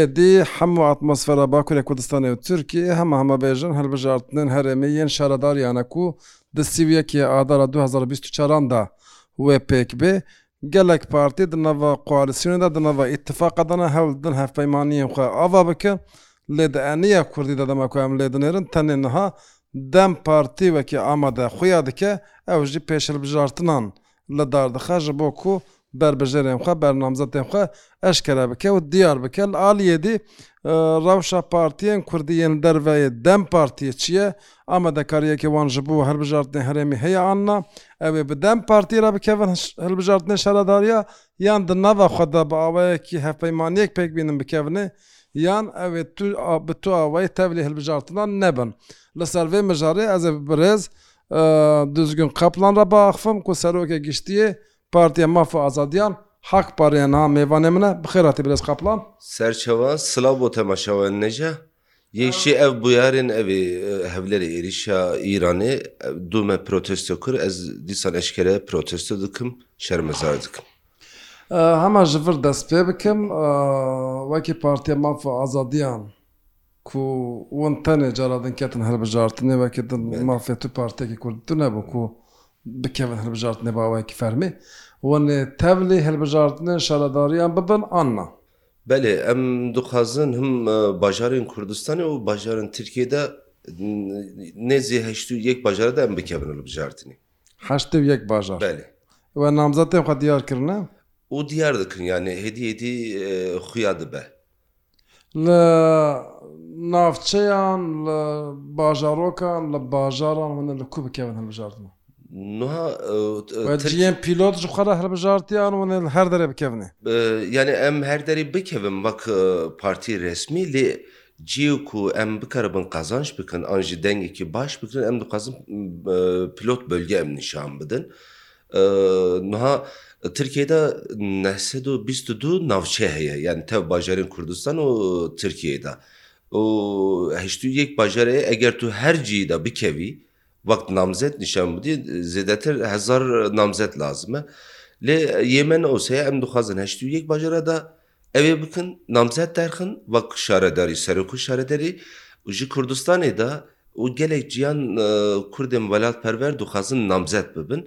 Êdî hemû atmosfera Bakurê Kurdistanê û Tirkiyeyê hema hema bêjin hilbijartinên herêmê yên şaredariyan e ku di sî û yekê adara du hezar û bîst û çar an de wê pêk bê, gelek partî di nava koalîsyonê de, di nava îtîfaqa de ne hewl didin hevpeymaniyên xwe ava bikin lê di eniya kurdî de dema ku em lê dinêrin tenê niha dem partî wekî amade xwe ya dike ew jî pêşhilbijartinan li dar dixe ji bo ku berbijêrên xwe, bernamzetên xwe eşkere bike û diyar bike. Li aliyê dî rewşa partiyên kurdî yên li derveyê dem partiyê çi ye? Amadekariyekê wan ji bo hilbijartinên herêmî heye an na? Ew ê bi dem partiyê re bikevin hilbijartinê şaredariya yan di nava xwe de bi awayekî hevpeymaniyek pêk bînin bikevinê yan ew ê tu bi tu awayî tevlî hilbijartinan nebin. Li ser vê mijarê ez ê bi birêz Duzgun Kaplan re biaxivim ku Serokê Giştiyê Partiya Maf û Azadiyan, Hak Parê ya niha mêvanê min e. Bi xêr hatî Birêz Kaplan. Serçewa, Silav bo te maşawa neja. Yek jî ev bûyarên evê hevlerê êrîşa Îranê dû me protesto kir, ez dîsan eşkere protesto dikim, şermezar dikim. Hema ji vir dest pê bikim, wekî Partiya Maf û Azadiyan ku wan tenê cara din ketin hilbijartinê wekî din mafê tu partiyekî ku tu nebû ku bikevin hilbijartinê bi awayekî fermî wanê tevlî hilbijartinên şaredariyan bibin an na? Belê em dixwazin him bajarên Kurdistanê û bajarên Tirkiyê de nêzî heşt û yek bajara de em bikevin hilbijartinê. Heştê û yek bajar? Belê. We namzetên xwe diyar kirine? Û diyar dikin yanê hêdî hêdî xuya dibe. Li navçeyan, li bajarokan, li bajaran hûn ê li ku bikevin hilbijartina? Nuha Tirk- Cihên pîlot ji xwe re hilbijartiyan hûn ê li her derê bikevinê. Yanî em her derê bikevin wek partî resmî lê cihê ku em bikaribin qazanc bikin an jî dengekî baş bikin em dixwazin pilot bölge em nîşan bidin. Niha Tirkiyeyê de neh sed û bîst û du navçe heye yanî tev bajarên Kurdistan û Tirkiyeyê de û heşt û yek bajarê ye eger tu her cihî de bikevî wek namzet nîşan bidî zêdetir hezar namzet lazim e. Lê yê me ne ose ye em dixwazin heşt û yek bajara de Ew ê bikin, namzet derxin wek şaredarî, serok û şaredarî û ji Kurdistanê de û gelek ciyan Kurdên welatperwer dixwazin namzet bibin.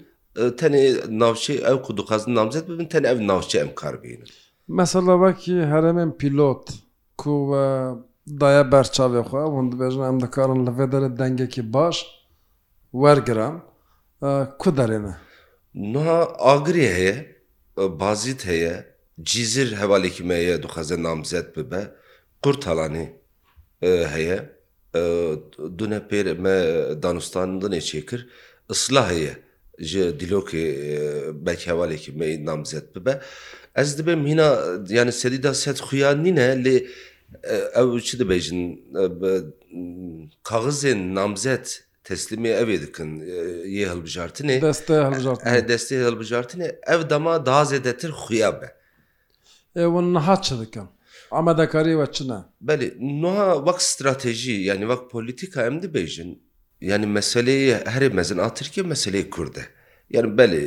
Tenê navçe ew ku dixwazin namzet bibin tenê ev navçe em kar bihînin. Mesela wekî herêmên pîlot ku we daye ber çavê xwe, hûn dibêjin em dikarin li vê derê dengekî baş Wergiran, ku derê me? Nuha Agirê heye, Bazîd heye, Cîzir hevalêkî me ye dixwaze namzet bibe, Qurtalanê heye, dune pêr me danûstandinê çêkir, Islah heye ji Dîlokê belkî hevalêkî me yê namzet bibe. Ez dibêm hîna yanî sedîda sed xuya nîne lê Ew çi dibêjin? Bi kaxizên namzet teslîmê evê dikin yê hilbijartinê. Destê hilbijartinê. Destê hilbijartinê ev dema daha zêdetir xuya be. Ê hûn niha çi dikin? Amadekariyê we çi ne? Belê, niha wek stratejî yanî wek polîtîka em dibêjin Yanî meseleyê herê mezin a Tirkiyê meseleyê Kurd e. Yanî belê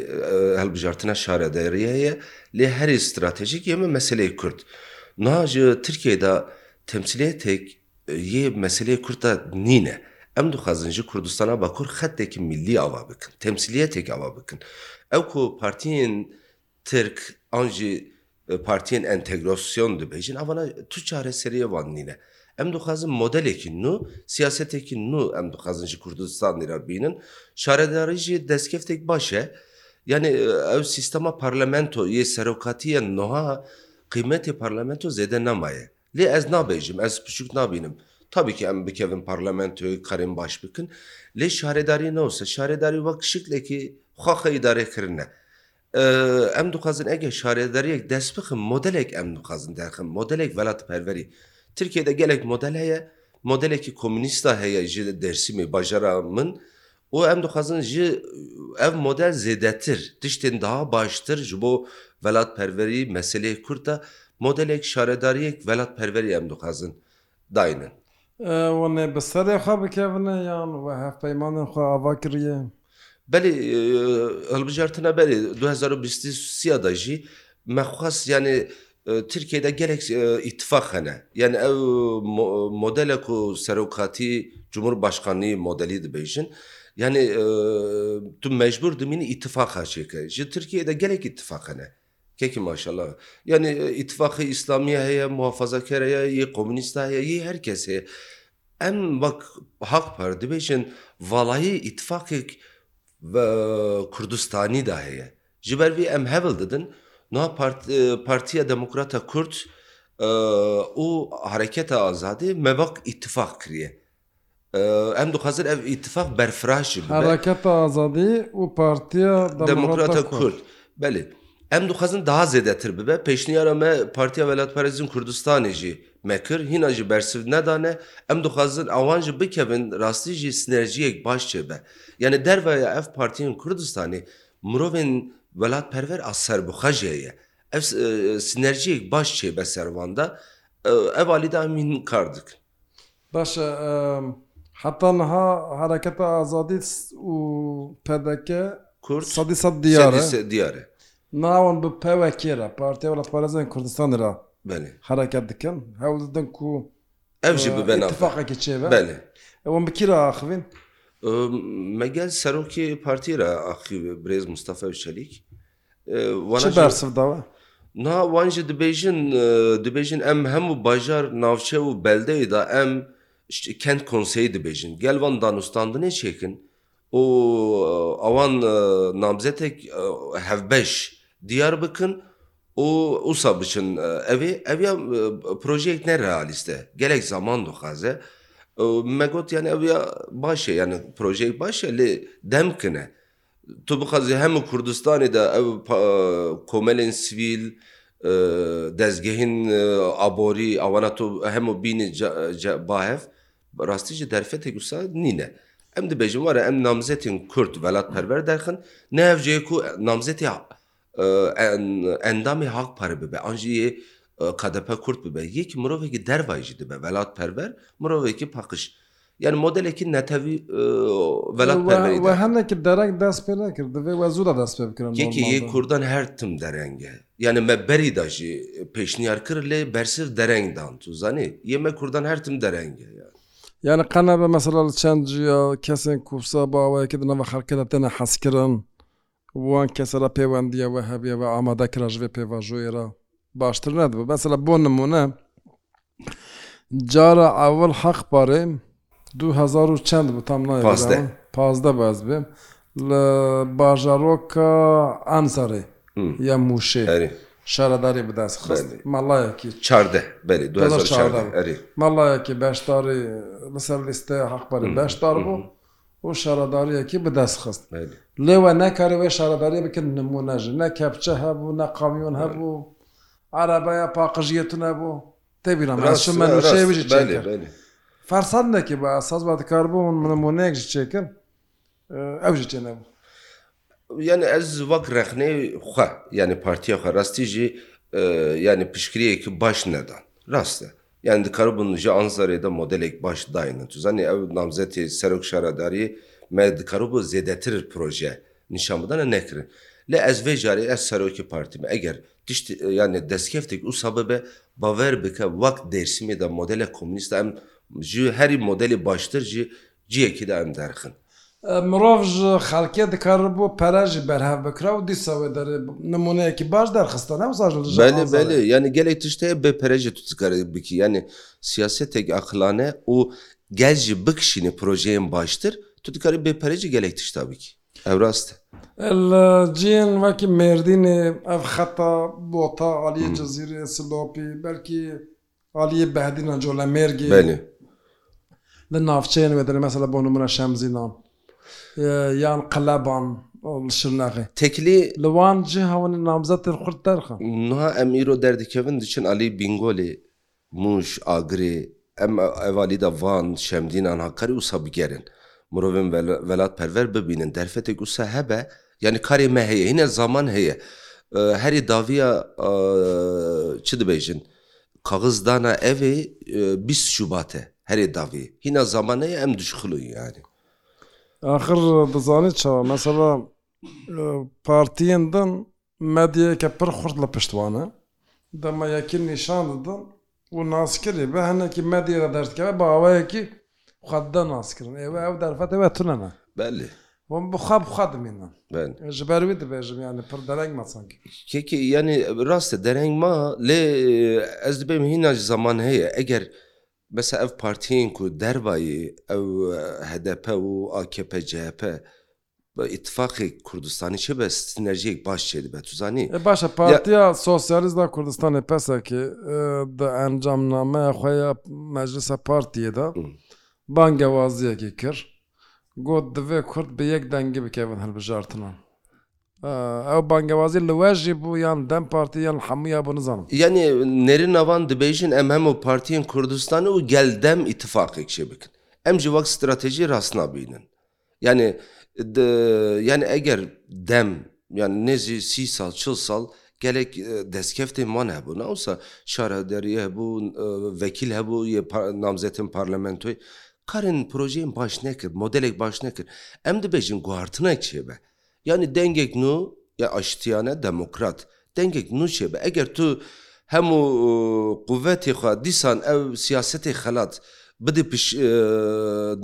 hilbijartina şaredarî heye lê herê stratejîk yê me meseleyê Kurd. Niha ji Tirkiyeyê de temsîlîyetek yê meseleyê Kurd de nîne. Em dixwazin ji Kurdistana Bakur xetekî mîllî ava bikin, temsîlîyetek ava bikin. Ew ku partiyên Tirk an jî partiyên entegrasyon dibêjin ava ne tu çareseriyê van nîne. Em dixwazin modelekî nû, siyasetekî nû em dixwazin ji Kurdistanê re bînin. Şaredarî jî destkeftêk baş e. Yanî ew sîstema parlamento yê serokatiyên nuha qîmetê parlamento zêde nemaye. Lê ez nabêjim, ez piçûk nabînim. Tabîkî em bikevin parlamentoyê karên baş bikin. Lê şaredarî ne wisa. Şaredarî wek şiklekî xaxa îdarekirin e. Em dixwazin eger şaredariyek dest bixin modelek em dixwazin derxin. Modelek welatperwerî. Tirkiyeyê de gelek model heye. Modelekî komûnîsta heye ji Dêrsimê, bajara min û em dixwazin ji ev model zêdetir, tiştên daha baştir ji bo welatperwerî, meseleyê Kurd de modelek şaredariyek welatperwerî em dixwazin daynin. Wanê bi serê xwe bikevine yan we hevpeymanên xwe ava kiriye? Belê, hilbijartina berê du hezar û bîst û sî de jî me xwest yanê Tirkiyeyê de gelek îtîfaq hene. Yanî ew modele ku serokatî, cumhurbaşkanî modelî dibêjin. Yanî tu mecbûr dimînî îtîfaqa çêkirî. Ji Tirkiyeyê de gelek îtîfaq hene. Kekî maşallah. Yanî îtîfaqê îslamî heye, muhafazakar heye, yê komûnîst heye, yê her kes heye. Em wek Hak Parti dibêjin valayê îtîfaqek ve kurdistanî de heye. Ji ber vê em hewl didin niha Partiya Demokrata Kurd û Hareketa Azadî me ve îtîfaq kiriye. Em dixwazin ev îtîfaq berfiraş jî bibe. Hareketa Azadî û Partiya Demokrata Kurd. Belê. Em dixwazin daha zêdetir bibe. Pêşniyara me Partiya Welatparêzîn Kurdistanê jî Me kir hîna jî bersiv nedane. Em dixwazin awan jî bikevin rastî jî sinerjiyek baş çêbe. Yanî derveya ev partiyên Kurdistanê mirovên welatperver a serbixwe jê ye. Ev sinerjiyek baş çêbe ser wan de ev alî de em hîn kar dikin. Baş e heta niha Hereketa Azadî û pdk Kurd sedî sed diyar e. Navên bi PYK re, Partiya Welatparêzên Kurdistanê re hereket dikin, hewl didin ku îtîfaqekê çêbe. Wan bi kî re axivîn? Me gel Serokê Partiyê re axivî Birêz Mistefa Ozçelîk. Çi bersiv da we? Na, wan jî dibêjin, dibêjin em hemû bajar, navçe û beldeyê de em kent konseyî dibêjin. Gel van danûstandinê çêkin, û awan namzetek hevbeş diyar bikin û usa biçin evê, ev ya projeyek ne realîst e, gelek zaman dixwaze. Me got yanî ew ya baş e, yanî projeyek baş e lê demkin e. Tu bixwazî hemû Kurdistanê de ew komelên sivîl, dezgehên aborî awana to hemû bînî bahev Bi rastî jî derfetê wisa nîne. Em dibêjin were em namzetên Kurd welatperwer derxin, ne hev jê ye ku namzetê endamê Hak Parê bibe an jî yê KDP Kurd bibe. Yekî mirovekî dervayî jî dibe welatperwer, mirovekî paqij. Yanî modelekî netewî welatperwerî derxin. We hinekî dereng dest pê nekir. Divê we zû de dest pê bikirin. Yekî yê Kurdan her tim dereng e. Yanî me berî de jî pêşniyar kir lê bersiv dereng dan. Tu zanî yê me kurdan her tim dereng e yanî. Yanî qe nebe mesela li çend cuya kesên ku wisa bi awayekî di nava xelkê de têne hezkirin û wan kese re pêwendiya we hebûye ve amade kira ji vê pêvajoyê re baştir nedibe. Mesela bo nimûne Cara ewil Haqparê du hezar û çend bû tam nayê bîra min. Pazdeh. Pazdeh be ez bê. Li bajaroka Enzerê ya Mûşê şaredarî bi dest xist. Melayekî. Çardeh belê du hezar û çardeh erê. Melayekî beşdarî li ser lîsteya Haqparê beşdar bû û şaredariyekî bi dest xist. Lê we nekarî wê şaredariyê bike nimûne ji ne kepçe hebû ne kamyon hebû Erebaya paqijiyê tune bo. Tê bîra min. Ez çi menûşeyê wî jî çêkir. Fersendekî bo. Ez sazba dikaribû hûn nimûneyek jî çêkin. Ew jî çênebû. Yanî ez wek rexneyê xwe yanî partiya xwe rastî jî yanî piştgiriyekî baş nedan. Rast e. Yanî dikaribûn ji Anzarê de modelek baş daynin. Tu zanî ew namzetê serok şaredariyê me dikaribû zêdetir proje nîşan bidana nekirin. Lê ez vê carê ez serokê partî me eger Tişt yani destkeftêk usa bibe bawer bike wek Dêrsimê de modele komünîst de em ji herî modelê baştir ji ciyekî de em derxin. Mirov ji xelkê dikaribû pere jî berhev bikira û dîsa wê derê nimûneyekî baş derxiste ne wisa ji li jê Belê azad e. belê yani gelek tişt heye bê pere jî tu dikarî bikî yani siyasetek aqilane û gel jî bikişînî projeyên baştir tu dikarî bê pere jî gelek tişta bikî. Ew rast e. Li cihên wekî Mêrdînê ev xeta bota aliyê Cizîrê, Silopî, belkî aliyê Behdîna Colemêrgê li navçeyên wê de ne mesela bo nimune Şemzînan yan Qeleban li Şirnexê. Teklî. Li wan cih hewin namzetên xurt derxin. Niha em îro derdikevin diçin aliyê Bingolê Mûş, Agirê, Em ev alî de van şemdînan ha karê wisa bigerin. Mirovên welatperver bibînin derfetê ku wisa hebe, yanî karê me heye, hîne zaman heye. Herî daviya çi dibêjin, kaxizdana evê bîst Şubat e. Herî davî. Hîna zaman heye em dişixulin yanî. Axir dizanî çawa, mesela partiyên din Medyayeke pir xurt li pişt wan e. Dema yekî nîşan didin û naskirî bi hinekî medyayê re derdikeve bi awayekî xwe dide naskirin. Êwê ew derfetê we tune ne. Belê. Hûn bi xwe bi xwe dimînin. Belê. Ji ber wî dibêjim yanî pir dereng ma sankî. Kekê yanî rast e dereng ma lê ez dibêm hîna ji zaman heye eger mesela ev partiyên ku derva yê ew hdp û akp chp Îtîfaqê Kurdistanê çi be sinerjiyek baş çêdibe tu zanî. E baş e Partiya Sosyalîst a Kurdistanê, PSK, di encamnameya xwe ya meclisa partiyê de bangewaziyekê kir. Got divê Kurd bi yek dengî bikevin hilbijartinan. Ew bangewazî li we jî bû yan dem Partî yan li hemû ya bû nizanim. Yanî nêrîna van dibêjin em hemû partiyên Kurdistanê û gel dem îtîfaqek çêbikin. Em jî wek stratejî rastnabînin. Yanî di yanî eger dem yanî nêzî sî sal çil sal gelek destkeftên wan hebû ne wisa şaredarî hebû vekîl hebû yê namzetên parlamentoyê karên projeyên baş nekir modelek baş nekir em dibêjin guhartina çêbe. Yanî dengek nû ya aştiyane, demokrat, dengek nû çêbe. Eger tu hemû quvetê xwe dîsan ev siyasetê xelat bidî piş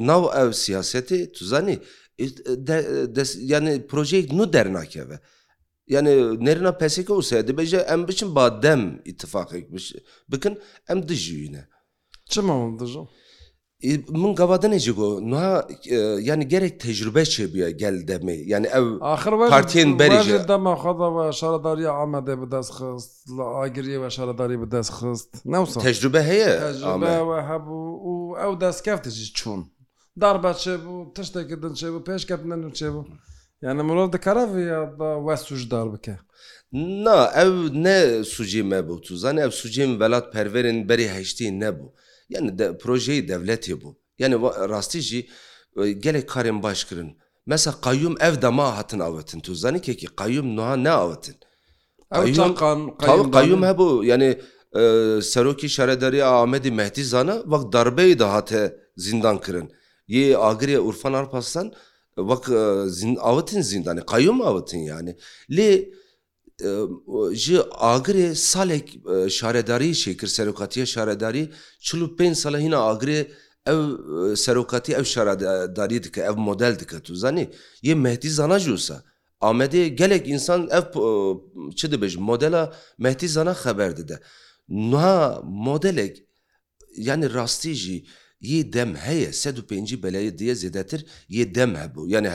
nav ev siyasetê, tu zanî yanî projeyek nû dernakeve. Yanî nêrîna PSK û SYD bêje em biçin ba dem îtîfaqek bikin, em dij jî wî ne. Çima hûn dij in? Min gava din e jî got, niha yanî gerek tecrube çêbûye gel demê. Yanî ev partiyên berê jî. Wer ji dema xwe de we Şaredariya Amedê bi dest xist, li Agiriyê we şaredarî bi dest xist. Ne wisa. Tecrube heye Amed. Tecrube we hebû û ew destkeftê jî çûn. Darbe çêbû, tiştekî din çêbû, pêşketinên din çêbû. Yani mirov dikare vê ya da west û ji dar bike? Na, ev ne sûcê me bû. Tu zanî ev sûcên welatperverên berê heştê nebû. Yani de projeyê dewletê bû. Yani wa rastî jî gelek karên baş kirin. Mesa qayûm ev dema hatin awitin. Tu zanî kekî qayûm nuha ne awitin. Ew çend qan Tawi qayûm qayûm hebû yani e, serokê şaredariya Amedê Mehdî Zana wek darbeyê de hate zîndan kirin. Yê agirê Urfan Alparslan Wek awitîn zîndanê qeyûm awitîn yanî lê ji agirê salek şaredarî çê kir serokatiya şaredarî çil û pênc sal e hîna agirê ew serokatî ew şaredarî dike ev model dike tu zanî yê Mehdî Zana jî wisa Amedê gelek însan ev çi dibêjin modela Mehdî Zana xeber dide niha modelek Yanî rastî jî yê dem heye sed û pêncî belayê diye zêdetir yê dem hebû yanî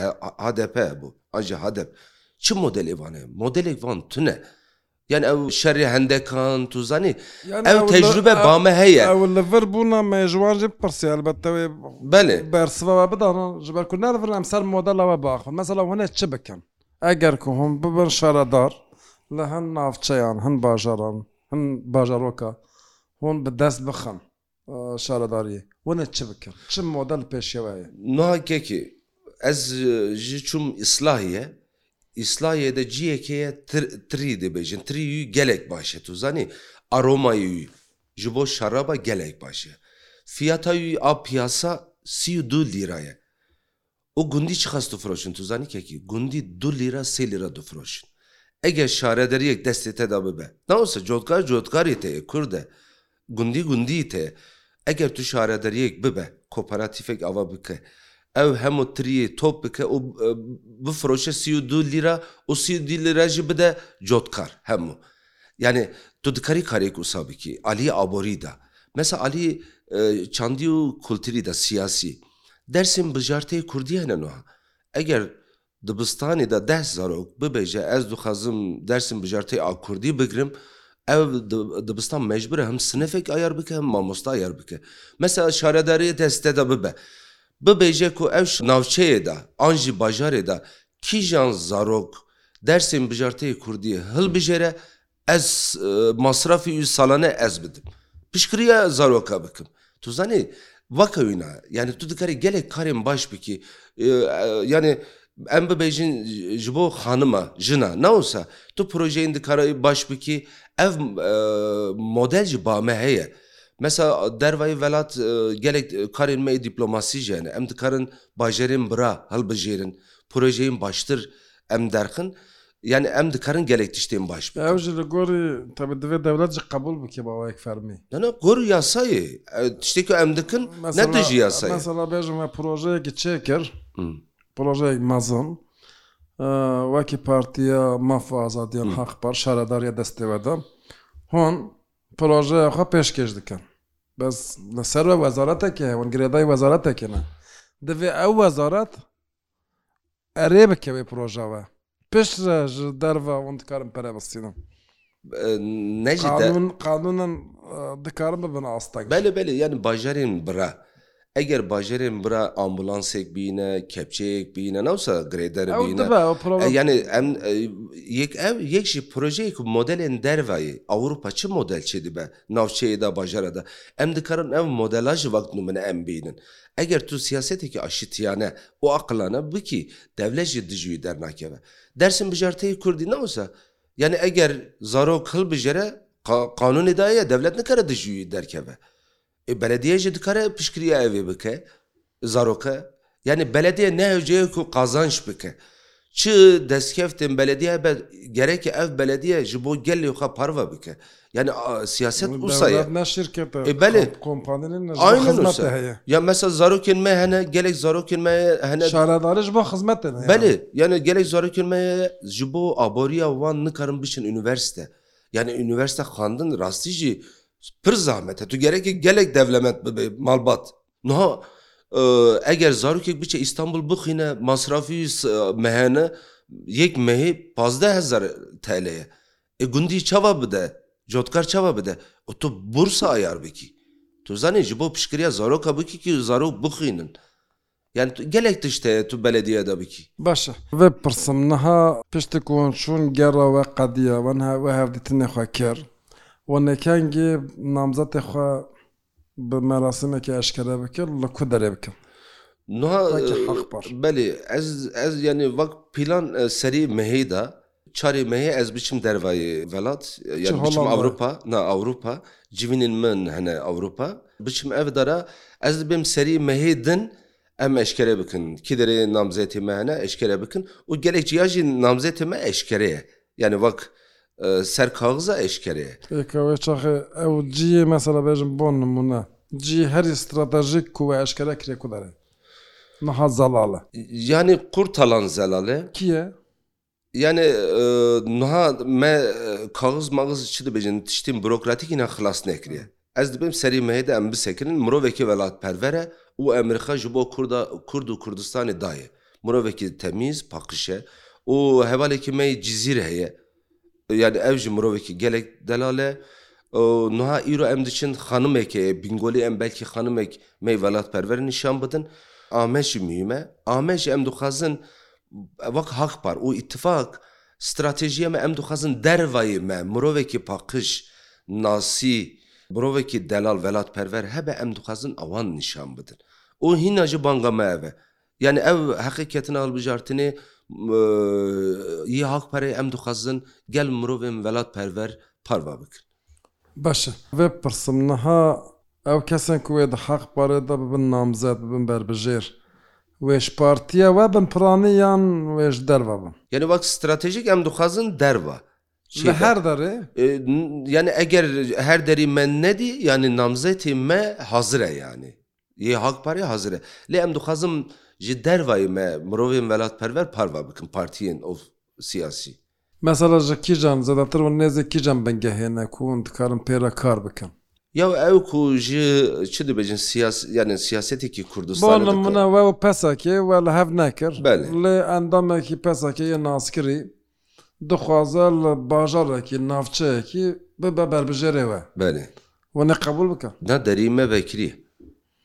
hdp hebû an jî hadep çi modelê van heye modelek van tune yanî ew şerê hendekan tu zanî ew tecrube ba me heye. Ew li vir bûna me ji wan jî bipirsî elbette wê bersiva we bida hûn ji ber ku nerivin em ser modela we biaxivin mesela hûn ê çi bikin eger ku hûn bibin şaredar li hin navçeyan hin bajaran hin bajaroka Hûn bi dest bixin şaredariyê. Hûn ê çi bikin? Çi model pêşewe heye? Nuha Kekê, Ez jî çûm Îslahiye. Îslahiye de ciyek heye Tri dibêjin. Tri wî gelek baş e. Tu zanî aromayê wî ji bo şaraba gelek baş e. Fiyata wî a piyasa sî û du lîra ye. Û gundî çiqas difiroşin tu zanî kekî? Gundî du lîra sê lîra difiroşin. Eger şaredariyek destê te de bibe. Ne wisa cotkar cotkarê te ye, kurd e. Gundî gundiyê te ye. Eger tu şaredariyek bibe, koperatîfek ava bike. Ew hemû tiriyê top bike û bifiroşe sî û du lîra û sî û du lîra jî bide cotkar hemû. Yanî tu dikarî karêk wisa bikî aliyê aborî de. Mesa aliyê çandî û kulturî de, siyasî. Dersên bijarteyê kurdî hene nuha. Eger dibistanê de deh zarok bibêje ez dixwazim dersên bijarteyê a kurdî bigirim, ev dibistan mecbur e him sinifek ayar bike him mamosta ayar bike. Mesa şaredariyê de site de bibe. Bibêje ku ew navçeyê de an jî bajarê de kîjan zarok Dersên bijartiyê kurdiyê hilbijêre ez masrafê wî salane ez bidim. Piştgiriya zaroka bikim. Tu zanî weke wî ne. Yanî tu dikarî gelek karên baş bikî. Yanî em bibêjin ji bo xanima, jina ne wisa. Tu projeyên dikare wî baş bikî. Ev model jî ba me heye. Mesela dervayê welat gelek karên me yê dîplomasî jî hene. Em dikarin bajarên bira hilbijêrin. projeyên baştir em derxin yanî em dikarin gelek tiştên baş bikin. Ew jî li gorî tabi divê dewlet jî qebûl bike mawayek fermî. Ne ne gorî yasayê tiştê ku em dikin ne dijî yasayê. Mesela bêjim me projeyekî çêkir projeyek mezin wekî partiya maf û azadiyan haq par şaredariya destê we da hûn projeya xwe pêşkêş dikin bes li ser we wezaretekî heye hûn girêdayî wezaretekî ne divê ew wezaret Erê bike wê proja we. Pişt re ji derve hûn dikarin pere bistînin. Ne jî te. Qanûn, qanûnan dikarin bibin asteng. Belê belê yanî bajarên bira. Eger bajarên bira ambulansêk bîne, kepçeyêk bîne, ne wisa grêder bîne. Ew dibe, ew problem. Yanî em yek ev yek jî projeyê ku modelên derve yê. Ewropa çi model çêdibe navçeyê de, bajara de. Em dikarin ev modela ji vak nû min em bînin. Eger tu siyaseteke aşitiyane û aqilane bikî, dewlet jî dij wî dernakeve. Dersim bijarteyî kurdî ne wisa? Yanî eger zarok hilbijêre, qanûnê de heye, dewlet nikare dij wî derkeve. Ê beledîye jî dikare piştgirîya evê bike zaroke. Yanî beledîye ne hewceye ku qazanc bike. Çi destkeftên belediyayê be gereke ev belediye ji bo gelê xwe parve bike. Yanî siyaset wisa ye. Dewlet ne şirket e. E belê. Kompanî ne ne ji bo xizmetê heye. Ya mesela zarokên me hene, gelek zarokên me hene. Şaredarî ji bo xizmetê ne ye. Belê. Yanî gelek zarokên me ye ji bo aboriya wan nikarin biçin unîversîte. Yanî unîversîte xwendin rastî jî pir zahmet e. Tu gereke gelek devlement bibe malbat. Niha eger zarokek biçe Îstanbul bixwîne masrafî mehene yek mehê pazdeh hezar TL ye. Ê gundî çawa bide, cotkar çawa bide û tu bursa ayar bikî. Tu zanî ji bo piştgiriya zaroka bikî ku zarok bixwînin. Yani gelek tişt heye tu beledîye de bikî. Baş e. Vê pirsim, niha piştî ku wan çûn gera we qedîya, wan wê hevdîtinê xwe kir. Wan kengî namzetê xwe Bi merasimekê eşkere bikin li ku derê bikin? Nuha Weke Haqpar. Belê ez ez yanî vak pîlan serî mehê de çarê mehê ez biçim dervayê velat yanî biçim Hollandayê? Ewropa na Ewropa civînên min hene Ewropa biçim ev de re ez dibêm serî mehê din Em eşkere bikin kî derê namzetê me hene eşkere bikin û gelek ciya jî namzetê me eşkere ye. Yanî wek ser kaxiza eşkere ye. Pêka wê çaxê ew ciyê mesela bêjin bo nimûne ciyê herî stratejîk ku we eşkere kiriye ku derê? Niha Zelal e. Yanî Qurtalan Zelal e. Kî ye? Yanî niha me kaxiz maxiz çi dibêjin tiştên burokratîk înan xilas nekiriye. Ez dibêm serê mehê de em bisekirin mirovekî welatperver e û emrê xwe ji bo Kurd û Kurdistanê daye. Mirovekî temîz, paqij e û hevalekî me yê Cizîr heye. Yanî ew jî mirovekî gelek delal e. Niha îro em diçin xanimeke ye, Bîngolî em belkî xanimek me yê welatperver nîşan bidin. Amed jî muhîm e. Amed jî em dixwazin Wek Hakpar û Îtîfak, stratejiya me em dixwazin dervayê me mirovekî paqij, nasî, mirovekî delal, welatperwer hebe em dixwazin ewan nîşan bidin û hîna jî banga me ev e. Yanî ev heqê ketina hilbijartinê yê Hakparê em dixwazin gel mirovên welatperwer parve bikin. Baş e. Vê bipirsim, niha ew kesên ku wê di Haq Parê de bibin namzet, bibin berbijêr, wê ji partiya we bin piranî yan wê ji derve bin? Yanî wek stratejîk em dixwazin derve çêbe. Li her derê? Yanî eger her derî me nedî, yanî namzetê me hazir e yanî. Yê Halk Parê hazir e. Lê em dixwazim ji dervayê me mirovên welatperver parva bikin partiyên of siyasî. Mesela ji kîjan zêdetir û nêzî kîjan bingehê ne ku hûn dikarin pê re kar bikin? Ya ew ku ji çi dibêjin siyas yanî siyasetêkî Bo Kurdistanê dikin. nimune we û PSK'ê we li hev nekir. Belê. Lê endamekî PSK'ê yê naskirî. dixwaze li bajarekî, navçeyekî bibe berbijêrê we. Belê. Wan ê qebûl bike. Na derî me vekirî.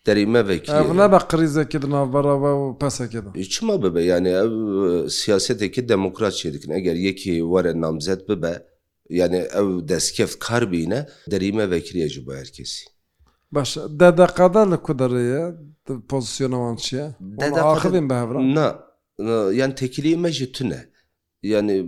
Derî me vekirî. Ev nebe krîzekî di navbera we û PSK'ê de. Çima bibe yanî ev siyasetekî demokrat çê dikin. Eger yekî were namzet bibe yanî ew destkeft kar bîne derî me vekirî ye ji bo her kesî. Baş e. DDQ'de li ku derê ye? Pozisyona wan çi ye? Wan axivîn bi hev re? Na. Yani tekiliyê me ji tune. Yani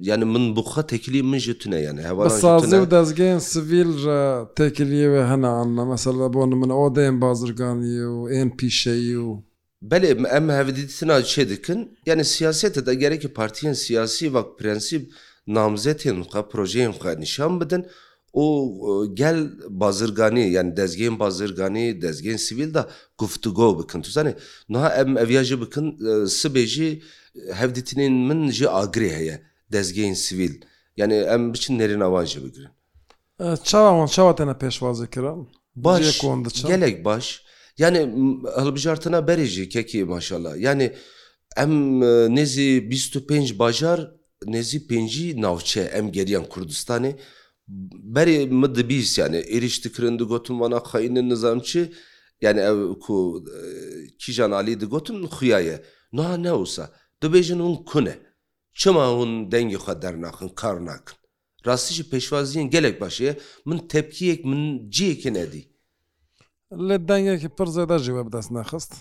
yani min bi xwe tekiliyê min ji tune yani hevalan ji tune. Bi sazî û dezgehên sivîl re tekiliyê wê hene anime. Mesela bo nimune odeyên bazirganî û ên pîşeyî û. Belê em hevdîtina çêdikin. Yani siyasete de gerekî partiyên siyasî vak prensîp namzetên xwe, projeyên xwe nîşan bidin û gel bazirganî yanî dezgehên bazirganî, dezgehên sivîl de guftûgo bikin. Tu zanî niha em ev ya jî bikin sibê jî hevdîtinên min jî agirê heye dezgehên sivîl yanî em biçin nêrîna wan jî bigirin. Çawa wan çawa têne pêşwazî kirin? Baş gelek baş yanî hilbijartina berê jî kekî maşallah yanî em nêzî bîst û pênc bajar Nêzî pêncî navçe em geriyan Kurdistanê. Berê min dibîst yanî êrîş dikirin, digotin vana xayînin nizanim çi. Yanî ew ku Kîjan Alî digotin xuya ye. Niha ne wisa. Dibêjin hûn ku ne. Çima hûn dengê xwe dernaxin, kar nakin. Rastî jî pêşwaziyên gelek baş heye. Min tepkiyek, min cihekê nedî. Lê dengekî pir zêde jî we bi dest nexist.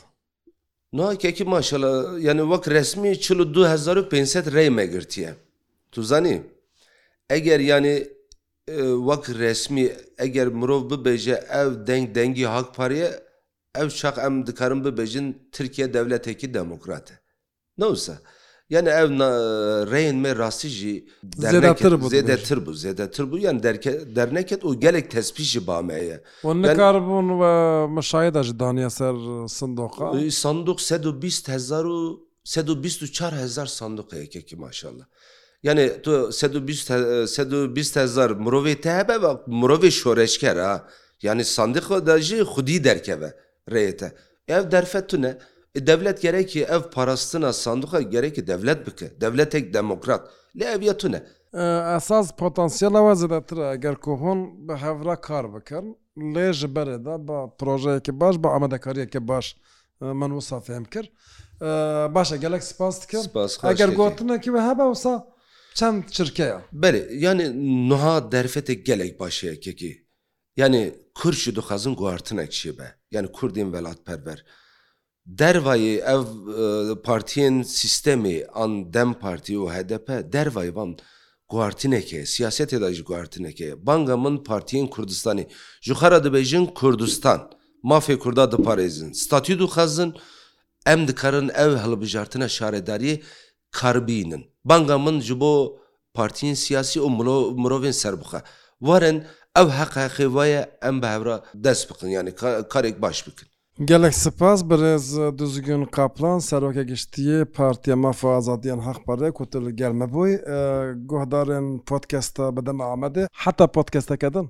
Niha kekî maşala yanî wek resmî çil û du hezar û pênc sed rey me girtiye. Tu zanî eger yanî wek resmî eger mirov bibêje ev deng dengî Hak Parî ye ev çax em dikarin bibêjin Tirkîye dewletekî demokrat e. Ne wisa. Yani ev reyên me rastî jî zêdetir bû zêdetir bû yani derneket û gelek tespît jî ba me heye. Wan nikaribûn we mişayeda jî daniya ser sindoqa. Sindoq sed û bîst hezar û sed û bîst û çar hezar sindoq heye yekekî maşallah. Yani tu sed û bîst sed û bîst hezar mirovê te hebe mirovê şoreşker a. Yani sindiqa de jî xwedî derkeve. Rêyê te. Ev derfet tune. Dewlet gerekî ev parastina sanduxe gerekî dewlet bike. Dewletek demokrat. Lê ev ya tune. Esas potansiyela we zêdetir e eger ku hûn bi hevra kar bikin. Lê ji berê de ba projeyeke baş, ba amadekariyeke baş min wisa fêm kir. Baş e gelek spas dikim. Spas xweş Eger kekê. gotinekî wê hebe wisa çend çirke ya. Belê. Yanî nuha derfetek gelek baş heye kekê. Yanî kurd jî dixwazin guhartinek çêbe, yanî kurdên welatperwer. Dervayê ev partiyên sîstemê an dem partî û hdp dervayê van guhartinek heye, siyasetê de jî guhartinek heye. Banga min partiyên kurdistanê ji xwe re dibêjin kurdistan, mafê kurda diparêzin, statû dixwazin, em dikarin ew hilbijartina şaredariyê Karibînin. Banga min ji bo partiyên siyasî û mirovên serbixwe, werin ew heq heqê we ye em bi hevra dest bixin yanî karêk baş bikin. Gelek sipas birêz Duzgün Kaplan, Seroka Giştî yê Partiya Mafa Azadî an Haq Parê ku tu li gel min bûyî. Guhdarên podkesta bi dema Amedê heta podkestekerdin